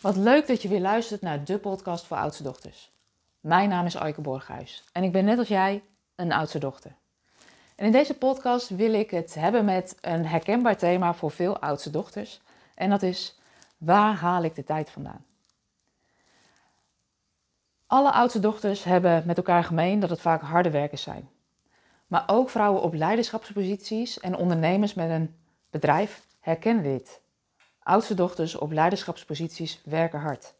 Wat leuk dat je weer luistert naar de podcast voor oudste dochters. Mijn naam is Aike Borghuis en ik ben net als jij een oudste dochter. En in deze podcast wil ik het hebben met een herkenbaar thema voor veel oudste dochters. En dat is, waar haal ik de tijd vandaan? Alle oudste dochters hebben met elkaar gemeen dat het vaak harde werkers zijn. Maar ook vrouwen op leiderschapsposities en ondernemers met een bedrijf herkennen dit. Oudste dochters op leiderschapsposities werken hard.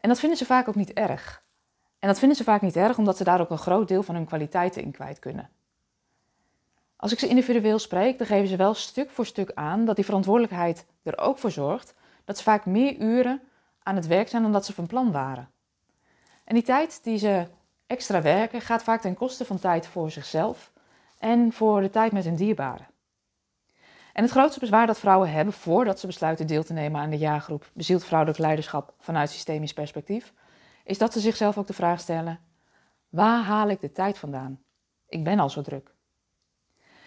En dat vinden ze vaak ook niet erg. En dat vinden ze vaak niet erg omdat ze daar ook een groot deel van hun kwaliteiten in kwijt kunnen. Als ik ze individueel spreek, dan geven ze wel stuk voor stuk aan dat die verantwoordelijkheid er ook voor zorgt dat ze vaak meer uren aan het werk zijn dan dat ze van plan waren. En die tijd die ze extra werken gaat vaak ten koste van tijd voor zichzelf en voor de tijd met hun dierbaren. En het grootste bezwaar dat vrouwen hebben voordat ze besluiten deel te nemen aan de jaargroep Bezield Vrouwelijk Leiderschap vanuit systemisch perspectief, is dat ze zichzelf ook de vraag stellen: waar haal ik de tijd vandaan? Ik ben al zo druk.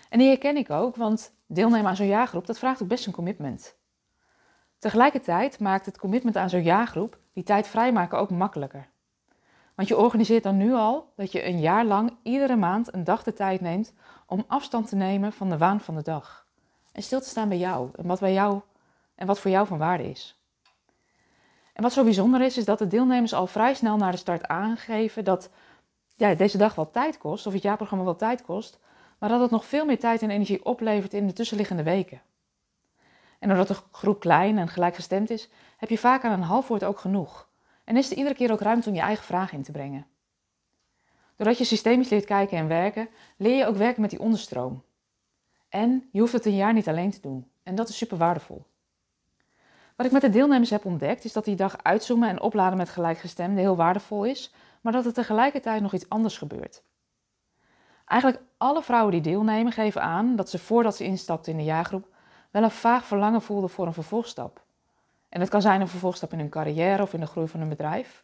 En die herken ik ook, want deelnemen aan zo'n jaargroep, dat vraagt ook best een commitment. Tegelijkertijd maakt het commitment aan zo'n jaargroep die tijd vrijmaken ook makkelijker. Want je organiseert dan nu al dat je een jaar lang iedere maand een dag de tijd neemt om afstand te nemen van de waan van de dag en stil te staan bij jou en wat, bij jou, en wat voor jou van waarde is. En wat zo bijzonder is, is dat de deelnemers al vrij snel naar de start aangeven dat ja, deze dag wel tijd kost, of het jaarprogramma wel tijd kost, maar dat het nog veel meer tijd en energie oplevert in de tussenliggende weken. En doordat de groep klein en gelijkgestemd is, heb je vaak aan een half woord ook genoeg. En is er iedere keer ook ruimte om je eigen vragen in te brengen. Doordat je systemisch leert kijken en werken, leer je ook werken met die onderstroom. En je hoeft het een jaar niet alleen te doen. En dat is super waardevol. Wat ik met de deelnemers heb ontdekt, is dat die dag uitzoomen en opladen met gelijkgestemden heel waardevol is, maar dat er tegelijkertijd nog iets anders gebeurt. Eigenlijk alle vrouwen die deelnemen geven aan dat ze voordat ze instapten in de jaargroep wel een vaag verlangen voelden voor een vervolgstap. En het kan zijn een vervolgstap in hun carrière of in de groei van hun bedrijf,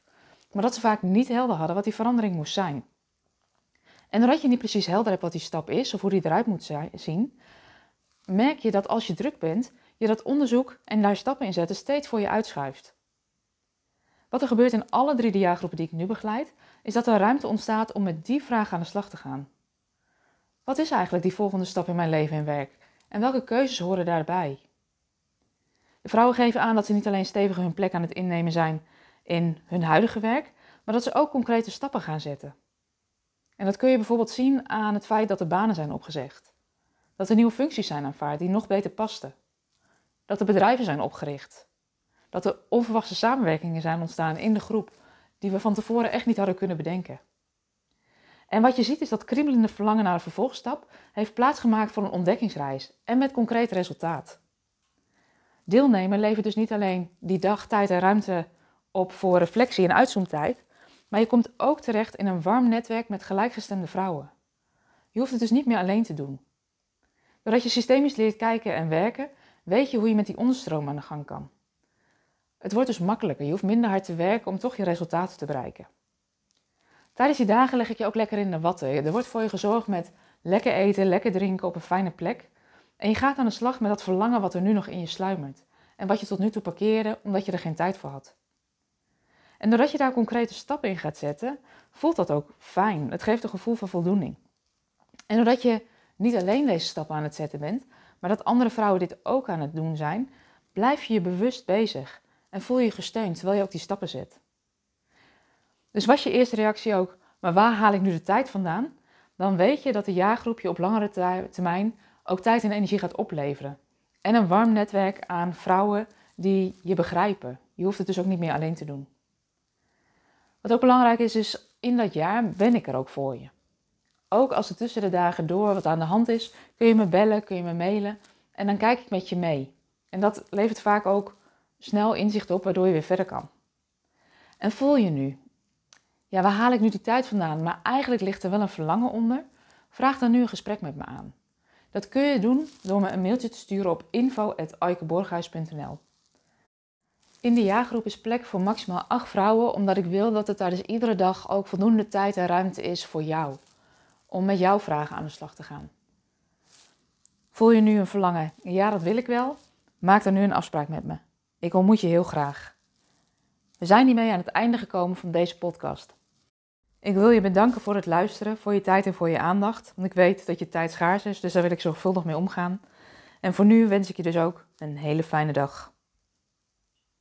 maar dat ze vaak niet helder hadden wat die verandering moest zijn. En doordat je niet precies helder hebt wat die stap is of hoe die eruit moet zien, merk je dat als je druk bent, je dat onderzoek en daar stappen in zetten steeds voor je uitschuift. Wat er gebeurt in alle drie de jaargroepen die ik nu begeleid, is dat er ruimte ontstaat om met die vraag aan de slag te gaan. Wat is eigenlijk die volgende stap in mijn leven en werk? En welke keuzes horen daarbij? De vrouwen geven aan dat ze niet alleen stevig hun plek aan het innemen zijn in hun huidige werk, maar dat ze ook concrete stappen gaan zetten. En dat kun je bijvoorbeeld zien aan het feit dat er banen zijn opgezegd. Dat er nieuwe functies zijn aanvaard die nog beter pasten. Dat er bedrijven zijn opgericht. Dat er onverwachte samenwerkingen zijn ontstaan in de groep die we van tevoren echt niet hadden kunnen bedenken. En wat je ziet is dat kriebelende verlangen naar een vervolgstap heeft plaatsgemaakt voor een ontdekkingsreis en met concreet resultaat. Deelnemen levert dus niet alleen die dag, tijd en ruimte op voor reflectie en uitzoomtijd, maar je komt ook terecht in een warm netwerk met gelijkgestemde vrouwen. Je hoeft het dus niet meer alleen te doen. Doordat je systemisch leert kijken en werken, weet je hoe je met die onderstroom aan de gang kan. Het wordt dus makkelijker. Je hoeft minder hard te werken om toch je resultaten te bereiken. Tijdens die dagen leg ik je ook lekker in de watten. Er wordt voor je gezorgd met lekker eten, lekker drinken op een fijne plek. En je gaat aan de slag met dat verlangen wat er nu nog in je sluimert. En wat je tot nu toe parkeerde omdat je er geen tijd voor had. En doordat je daar concrete stappen in gaat zetten, voelt dat ook fijn. Het geeft een gevoel van voldoening. En doordat je niet alleen deze stappen aan het zetten bent, maar dat andere vrouwen dit ook aan het doen zijn, blijf je je bewust bezig en voel je je gesteund terwijl je ook die stappen zet. Dus was je eerste reactie ook, maar waar haal ik nu de tijd vandaan? Dan weet je dat de jaargroep je op langere termijn ook tijd en energie gaat opleveren. En een warm netwerk aan vrouwen die je begrijpen. Je hoeft het dus ook niet meer alleen te doen. Wat ook belangrijk is, is in dat jaar ben ik er ook voor je. Ook als er tussen de dagen door wat aan de hand is, kun je me bellen, kun je me mailen en dan kijk ik met je mee. En dat levert vaak ook snel inzicht op waardoor je weer verder kan. En voel je nu, ja, waar haal ik nu die tijd vandaan? Maar eigenlijk ligt er wel een verlangen onder. Vraag dan nu een gesprek met me aan. Dat kun je doen door me een mailtje te sturen op info.aikeborghuis.nl. In de jaargroep is plek voor maximaal acht vrouwen, omdat ik wil dat er tijdens iedere dag ook voldoende tijd en ruimte is voor jou. Om met jouw vragen aan de slag te gaan. Voel je nu een verlangen? Ja, dat wil ik wel. Maak dan nu een afspraak met me. Ik ontmoet je heel graag. We zijn hiermee aan het einde gekomen van deze podcast. Ik wil je bedanken voor het luisteren, voor je tijd en voor je aandacht. Want ik weet dat je tijd schaars is, dus daar wil ik zorgvuldig mee omgaan. En voor nu wens ik je dus ook een hele fijne dag.